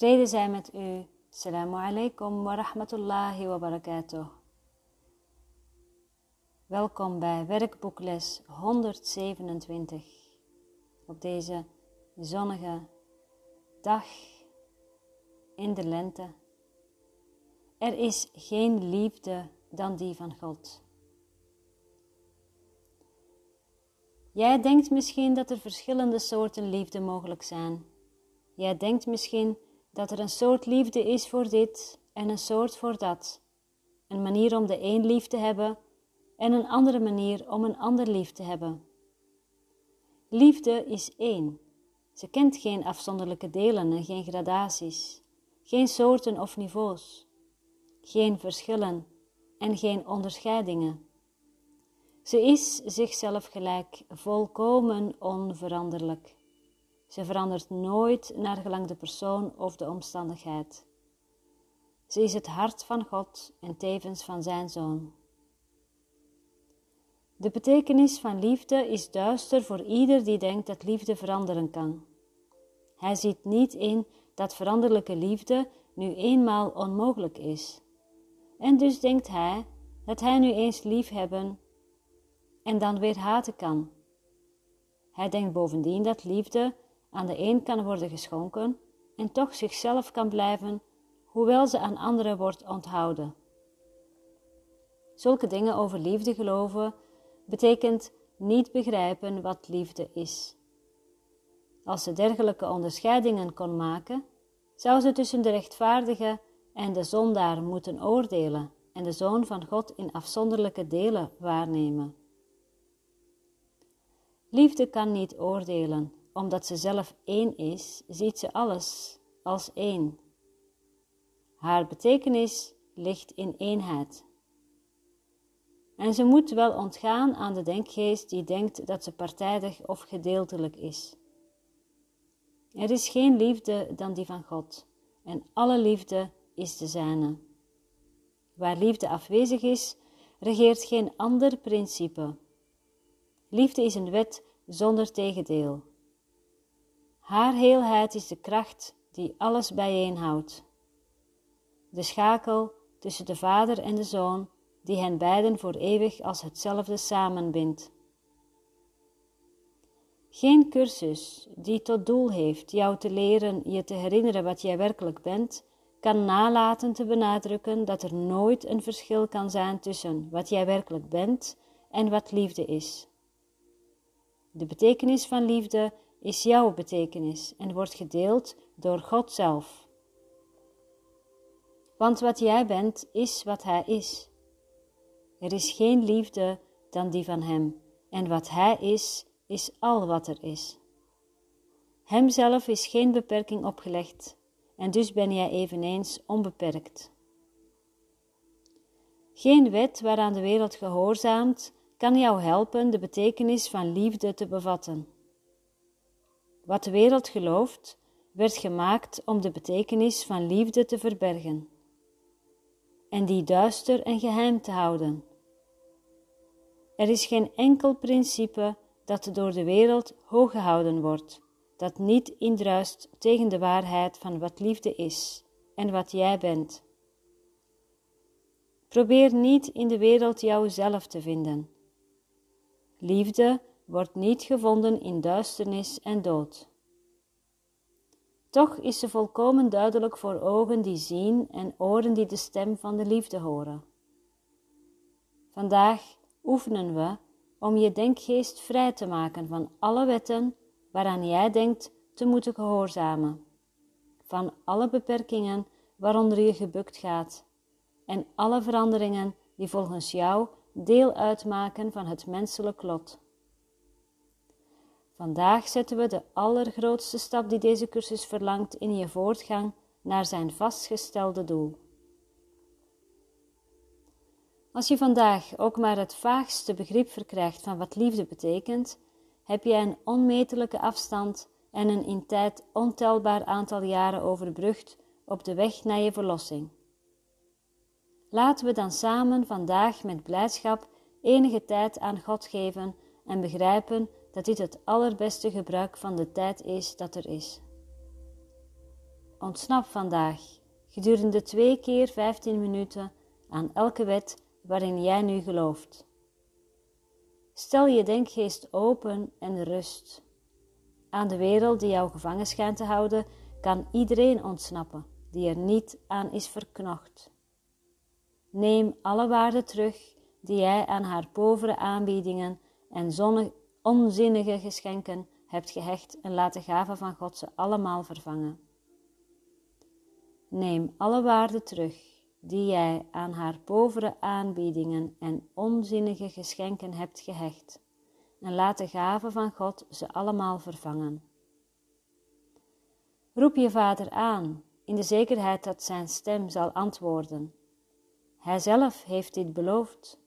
Vrede zij met u. Assalamu alaikum wa rahmatullahi wa barakatuh. Welkom bij werkboekles 127 op deze zonnige dag in de lente. Er is geen liefde dan die van God. Jij denkt misschien dat er verschillende soorten liefde mogelijk zijn. Jij denkt misschien dat er een soort liefde is voor dit en een soort voor dat. Een manier om de een lief te hebben en een andere manier om een ander lief te hebben. Liefde is één. Ze kent geen afzonderlijke delen en geen gradaties, geen soorten of niveaus, geen verschillen en geen onderscheidingen. Ze is zichzelf gelijk, volkomen onveranderlijk. Ze verandert nooit naar gelang de persoon of de omstandigheid. Ze is het hart van God en tevens van zijn zoon. De betekenis van liefde is duister voor ieder die denkt dat liefde veranderen kan. Hij ziet niet in dat veranderlijke liefde nu eenmaal onmogelijk is. En dus denkt hij dat hij nu eens lief hebben en dan weer haten kan. Hij denkt bovendien dat liefde aan de een kan worden geschonken en toch zichzelf kan blijven, hoewel ze aan anderen wordt onthouden. Zulke dingen over liefde geloven betekent niet begrijpen wat liefde is. Als ze dergelijke onderscheidingen kon maken, zou ze tussen de rechtvaardige en de zondaar moeten oordelen en de zoon van God in afzonderlijke delen waarnemen. Liefde kan niet oordelen, omdat ze zelf één is, ziet ze alles als één. Haar betekenis ligt in eenheid. En ze moet wel ontgaan aan de denkgeest die denkt dat ze partijdig of gedeeltelijk is. Er is geen liefde dan die van God, en alle liefde is de zijne. Waar liefde afwezig is, regeert geen ander principe. Liefde is een wet zonder tegendeel. Haar heelheid is de kracht die alles bijeenhoudt. De schakel tussen de Vader en de Zoon, die hen beiden voor eeuwig als hetzelfde samenbindt. Geen cursus die tot doel heeft jou te leren je te herinneren wat jij werkelijk bent, kan nalaten te benadrukken dat er nooit een verschil kan zijn tussen wat jij werkelijk bent en wat liefde is. De betekenis van liefde is jouw betekenis en wordt gedeeld door God zelf. Want wat jij bent, is wat Hij is. Er is geen liefde dan die van Hem, en wat Hij is, is al wat er is. Hemzelf is geen beperking opgelegd, en dus ben jij eveneens onbeperkt. Geen wet waaraan de wereld gehoorzaamt, kan jou helpen de betekenis van liefde te bevatten. Wat de wereld gelooft, werd gemaakt om de betekenis van liefde te verbergen en die duister en geheim te houden. Er is geen enkel principe dat door de wereld hoog gehouden wordt, dat niet indruist tegen de waarheid van wat liefde is en wat jij bent. Probeer niet in de wereld jouzelf te vinden. Liefde wordt niet gevonden in duisternis en dood. Toch is ze volkomen duidelijk voor ogen die zien en oren die de stem van de liefde horen. Vandaag oefenen we om je denkgeest vrij te maken van alle wetten waaraan jij denkt te moeten gehoorzamen, van alle beperkingen waaronder je gebukt gaat en alle veranderingen die volgens jou deel uitmaken van het menselijk lot. Vandaag zetten we de allergrootste stap die deze cursus verlangt in je voortgang naar zijn vastgestelde doel. Als je vandaag ook maar het vaagste begrip verkrijgt van wat liefde betekent, heb je een onmetelijke afstand en een in tijd ontelbaar aantal jaren overbrugd op de weg naar je verlossing. Laten we dan samen vandaag met blijdschap enige tijd aan God geven en begrijpen dat dit het allerbeste gebruik van de tijd is dat er is. ontsnap vandaag gedurende twee keer 15 minuten aan elke wet waarin jij nu gelooft. Stel je denkgeest open en rust. Aan de wereld die jou gevangen schijnt te houden, kan iedereen ontsnappen die er niet aan is verknocht. Neem alle waarde terug die jij aan haar povere aanbiedingen en onzinnige geschenken hebt gehecht en laat de gaven van God ze allemaal vervangen. Neem alle waarde terug die jij aan haar povere aanbiedingen en onzinnige geschenken hebt gehecht en laat de gaven van God ze allemaal vervangen. Roep je vader aan in de zekerheid dat zijn stem zal antwoorden. Hij zelf heeft dit beloofd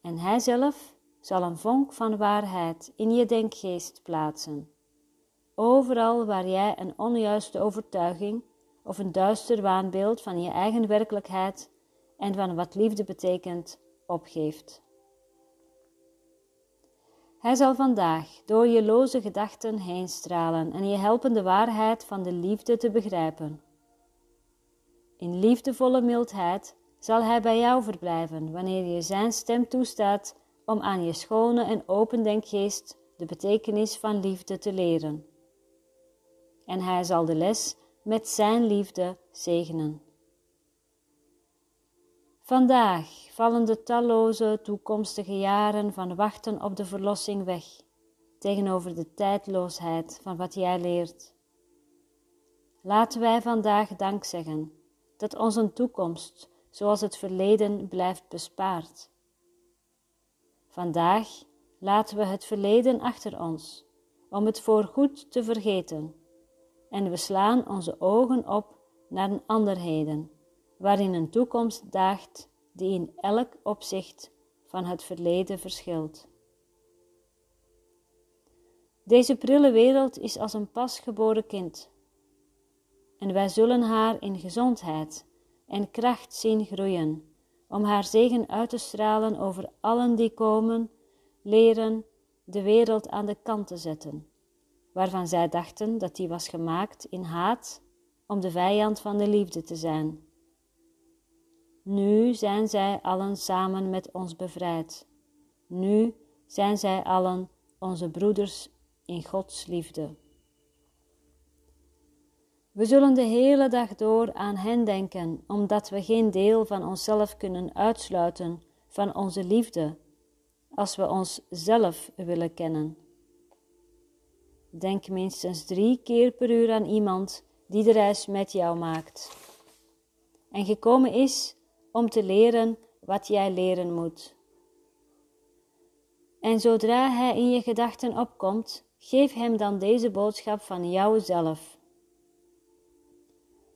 en hij zelf zal een vonk van waarheid in je denkgeest plaatsen. Overal waar jij een onjuiste overtuiging of een duister waanbeeld van je eigen werkelijkheid en van wat liefde betekent opgeeft. Hij zal vandaag door je loze gedachten heen stralen en je helpen de waarheid van de liefde te begrijpen. In liefdevolle mildheid zal Hij bij jou verblijven wanneer je Zijn stem toestaat om aan je schone en open denkgeest de betekenis van liefde te leren. En Hij zal de les met Zijn liefde zegenen. Vandaag vallen de talloze toekomstige jaren van wachten op de verlossing weg tegenover de tijdloosheid van wat jij leert. Laten wij vandaag dank zeggen dat onze toekomst, zoals het verleden, blijft bespaard. Vandaag laten we het verleden achter ons, om het voorgoed te vergeten, en we slaan onze ogen op naar een anderheden, waarin een toekomst daagt die in elk opzicht van het verleden verschilt. Deze prille wereld is als een pasgeboren kind, en wij zullen haar in gezondheid en kracht zien groeien, om haar zegen uit te stralen over allen die komen, leren de wereld aan de kant te zetten, waarvan zij dachten dat die was gemaakt in haat om de vijand van de liefde te zijn. Nu zijn zij allen samen met ons bevrijd. Nu zijn zij allen onze broeders in Gods liefde. We zullen de hele dag door aan hen denken, omdat we geen deel van onszelf kunnen uitsluiten van onze liefde, als we ons zelf willen kennen. Denk minstens drie keer per uur aan iemand die de reis met jou maakt en gekomen is om te leren wat jij leren moet. En zodra hij in je gedachten opkomt, geef hem dan deze boodschap van jouzelf.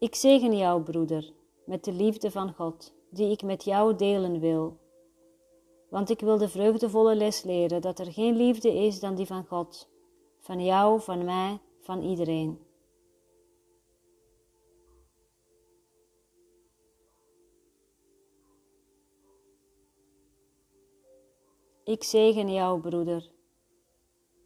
Ik zegen jou, broeder, met de liefde van God, die ik met jou delen wil. Want ik wil de vreugdevolle les leren dat er geen liefde is dan die van God, van jou, van mij, van iedereen. Ik zegen jou, broeder,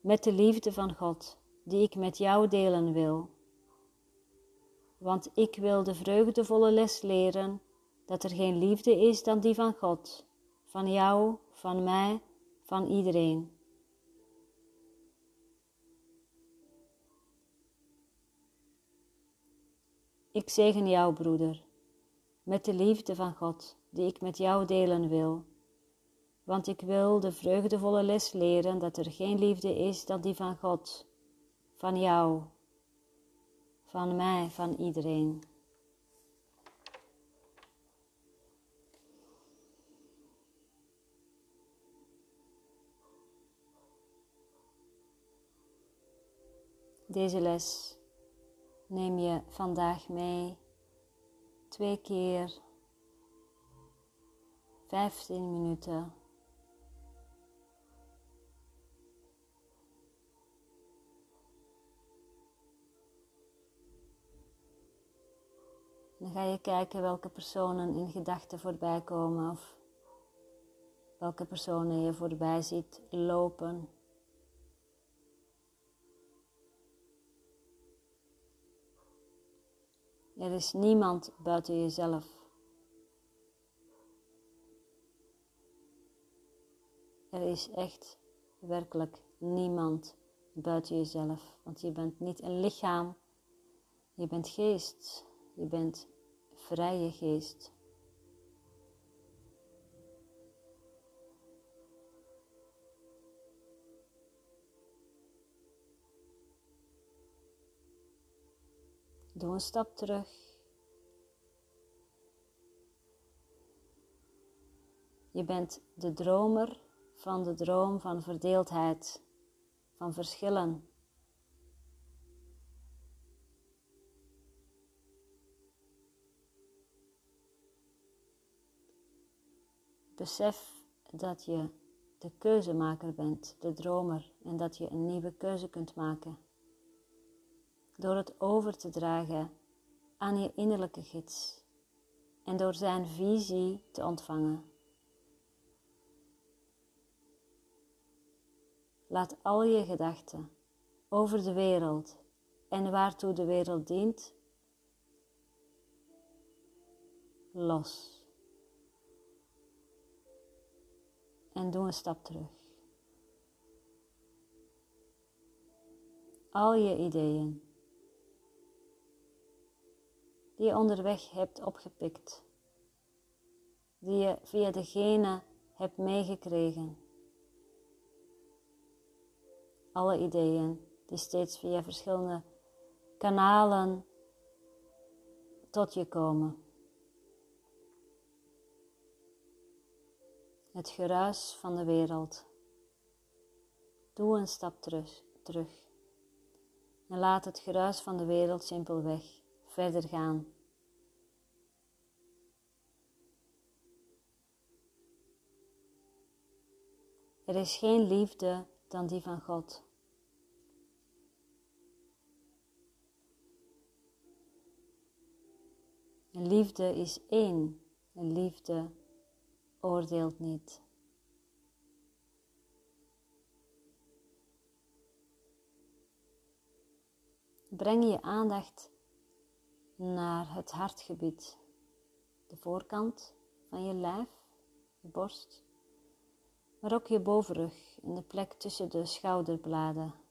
met de liefde van God, die ik met jou delen wil. Want ik wil de vreugdevolle les leren dat er geen liefde is dan die van God, van jou, van mij, van iedereen. Ik zegen jou, broeder, met de liefde van God, die ik met jou delen wil want ik wil de vreugdevolle les leren dat er geen liefde is dan die van God, van jou, van mij, van iedereen. Deze les neem je vandaag mee twee keer 15 minuten Dan ga je kijken welke personen in gedachten voorbij komen of welke personen je voorbij ziet lopen. Er is niemand buiten jezelf. Er is echt werkelijk niemand buiten jezelf, want je bent niet een lichaam, je bent geest, je bent vrije geest. Doe een stap terug. Je bent de dromer van de droom van verdeeldheid, van verschillen. Besef dat je de keuzemaker bent, de dromer, en dat je een nieuwe keuze kunt maken. Door het over te dragen aan je innerlijke gids en door zijn visie te ontvangen. Laat al je gedachten over de wereld en waartoe de wereld dient los. En doe een stap terug. Al je ideeën die je onderweg hebt opgepikt, die je via degene hebt meegekregen alle ideeën die steeds via verschillende kanalen tot je komen. Het geruis van de wereld. Doe een stap terug, terug en laat het geruis van de wereld simpelweg verder gaan. Er is geen liefde dan die van God. En liefde is één en liefde oordeelt niet. Breng je aandacht naar het hartgebied, de voorkant van je lijf, je borst, maar ook je bovenrug en de plek tussen de schouderbladen.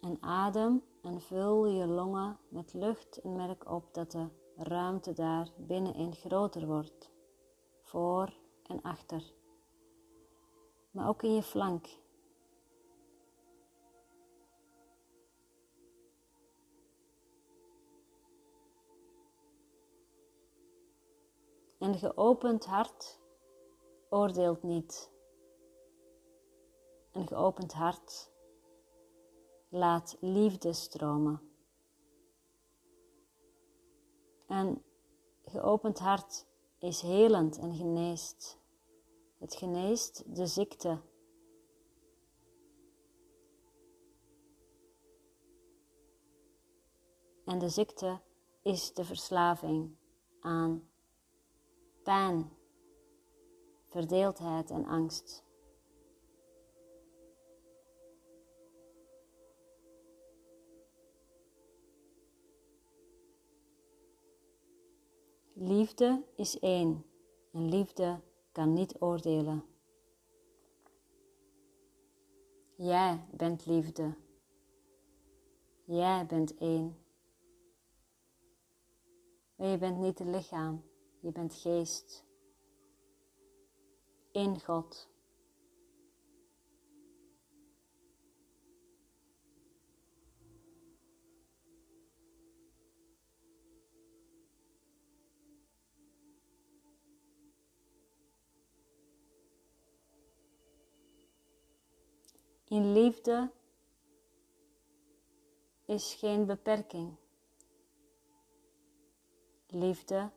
En adem en vul je longen met lucht en merk op dat de ruimte daar binnenin groter wordt, voor en achter, maar ook in je flank. Een geopend hart oordeelt niet. Een geopend hart laat liefde stromen. Een geopend hart is helend en geneest. Het geneest de ziekte. En de ziekte is de verslaving aan pijn, verdeeldheid en angst. Liefde is één en liefde kan niet oordelen. Jij bent liefde. Jij bent één. Maar je bent niet het lichaam, je bent geest. In God. In liefde is geen beperking. Liefde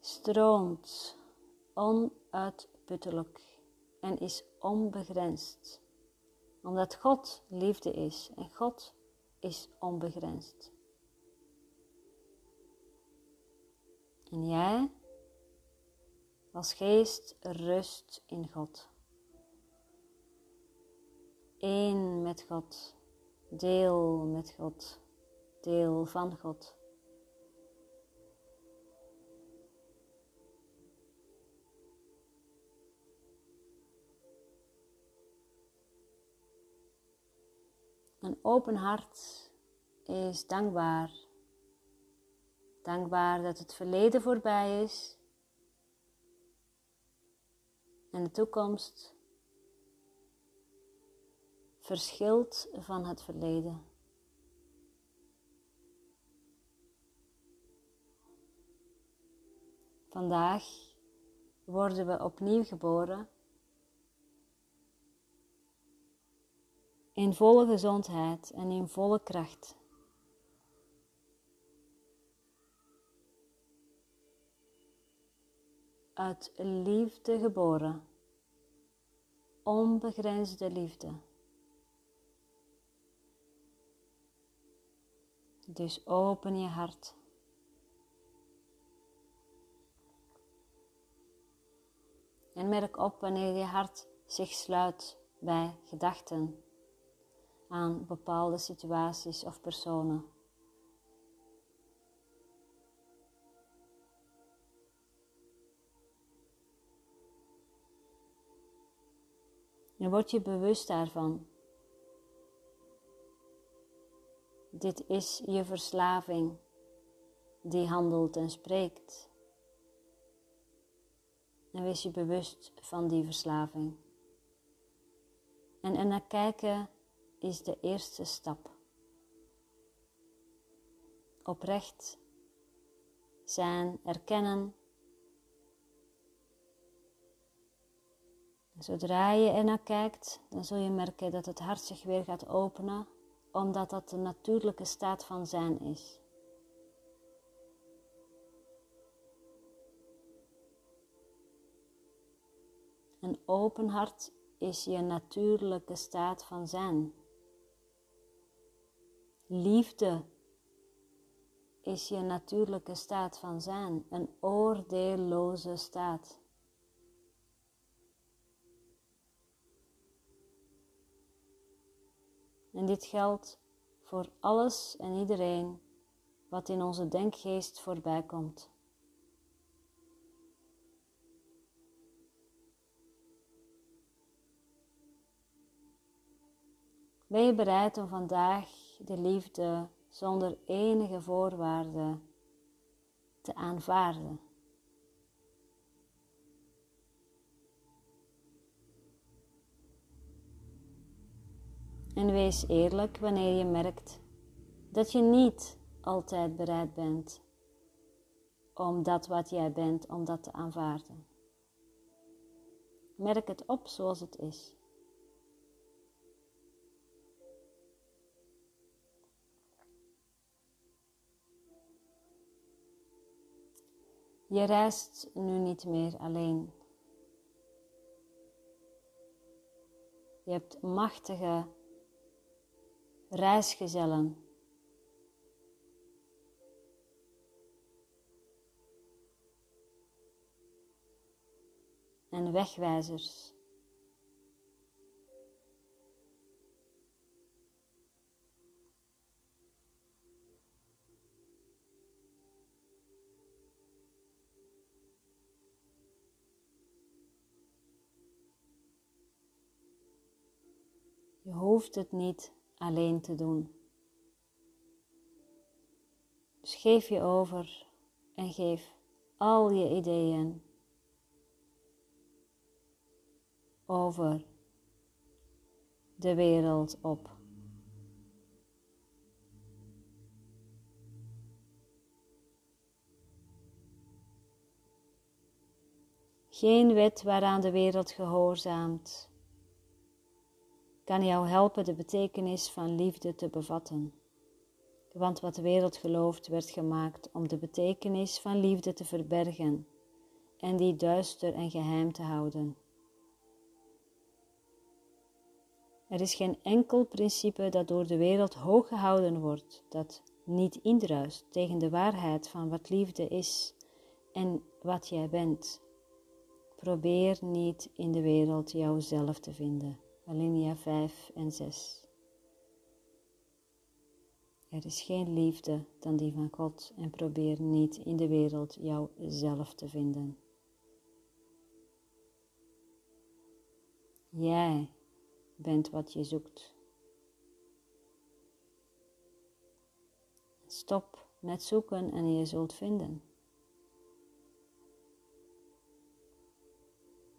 stroomt onuitputtelijk en is onbegrensd, omdat God liefde is en God is onbegrensd. En jij als geest rust in God. Één met God, deel met God, deel van God. Een open hart is dankbaar. Dankbaar dat het verleden voorbij is en de toekomst verschilt van het verleden. Vandaag worden we opnieuw geboren in volle gezondheid en in volle kracht. Uit liefde geboren, onbegrensde liefde. Dus open je hart. En merk op wanneer je hart zich sluit bij gedachten aan bepaalde situaties of personen. En word je bewust daarvan. Dit is je verslaving die handelt en spreekt. En wees je bewust van die verslaving. En er naar kijken is de eerste stap. Oprecht zijn, erkennen. Zodra je er naar kijkt, dan zul je merken dat het hart zich weer gaat openen, omdat dat de natuurlijke staat van zijn is. Een open hart is je natuurlijke staat van zijn. Liefde is je natuurlijke staat van zijn, een oordeelloze staat. En dit geldt voor alles en iedereen wat in onze denkgeest voorbij komt. Ben je bereid om vandaag de liefde zonder enige voorwaarde te aanvaarden. En wees eerlijk wanneer je merkt dat je niet altijd bereid bent om dat wat jij bent, om dat te aanvaarden. Merk het op zoals het is. Je reist nu niet meer alleen. Je hebt machtige reisgezellen. En wegwijzers. Je hoeft het niet alleen te doen. Dus geef je over en geef al je ideeën over de wereld op. Geen wet waaraan de wereld gehoorzaamt kan jou helpen de betekenis van liefde te bevatten. Want wat de wereld gelooft werd gemaakt om de betekenis van liefde te verbergen en die duister en geheim te houden. Er is geen enkel principe dat door de wereld hoog gehouden wordt, dat niet indruist tegen de waarheid van wat liefde is en wat jij bent. Probeer niet in de wereld jouzelf te vinden. Alinea 5 en 6. Er is geen liefde dan die van God en probeer niet in de wereld jouzelf te vinden. Jij bent wat je zoekt. Stop met zoeken en je zult vinden.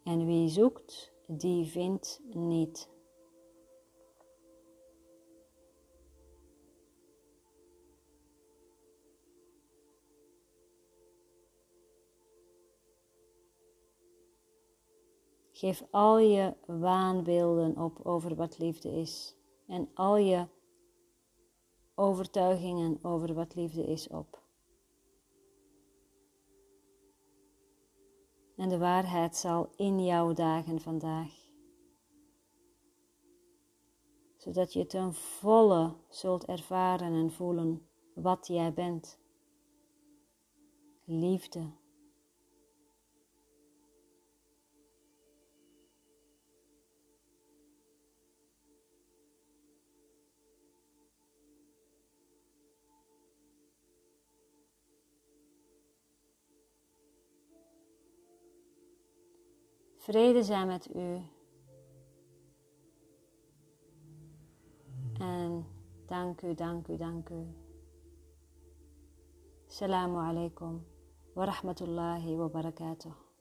En wie zoekt, die vindt niet. Geef al je waanbeelden op over wat liefde is en al je overtuigingen over wat liefde is op. En de waarheid zal in jouw dagen vandaag. Zodat je ten volle zult ervaren en voelen wat jij bent. Liefde. Vrede zijn met u. En dank u, dank u, dank u. Assalamu alaikum wa rahmatullahi wa barakatuh.